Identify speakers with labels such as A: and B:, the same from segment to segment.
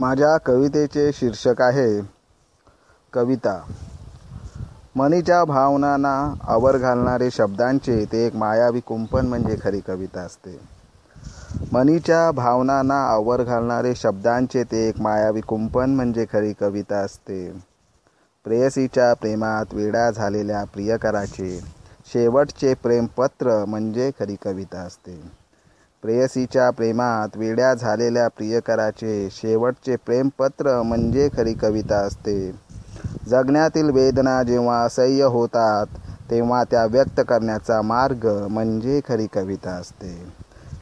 A: माझ्या कवितेचे शीर्षक आहे कविता. मनीच्या भावनांना आवर घालणारे शब्दांचे ते एक मायावी कुंपण म्हणजे खरी कविता असते. मनीच्या भावनांना आवर घालणारे शब्दांचे ते एक मायावी कुंपण म्हणजे खरी कविता असते. प्रेयसीच्या प्रेमात वेडा झालेल्या प्रियकराचे शेवटचे प्रेमपत्र म्हणजे खरी कविता असते. प्रेयसीच्या प्रेमात वेड्या झालेल्या प्रियकराचे शेवटचे प्रेमपत्र म्हणजे खरी कविता असते. जगण्यातील वेदना जेव्हा असह्य होतात तेव्हा त्या व्यक्त करण्याचा मार्ग म्हणजे खरी कविता असते.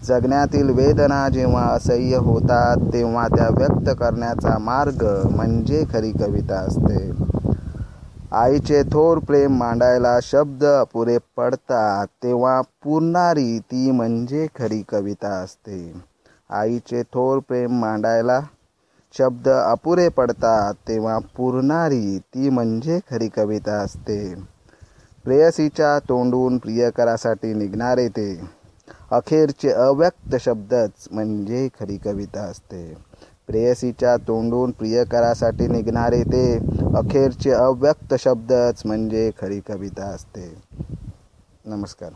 A: जगण्यातील वेदना जेव्हा असह्य होतात तेव्हा त्या व्यक्त करण्याचा मार्ग म्हणजे खरी कविता असते. आईचे थोर प्रेम मांडायला शब्द अपुरे पडतात तेव्हा पुरणारी ती म्हणजे खरी कविता असते. आईचे थोर प्रेम मांडायला शब्द अपुरे पडतात तेव्हा पुरणारी ती म्हणजे खरी कविता असते. प्रेयसीच्या तोंडून प्रियकरासाठी निघणारे ते अखेरचे अव्यक्त शब्दच म्हणजे खरी कविता असते. प्रेयसीच्या तोंडून प्रियकरासाठी निघणारे ते अखेरचे अव्यक्त शब्दच म्हणजे खरी कविता असते. नमस्कार.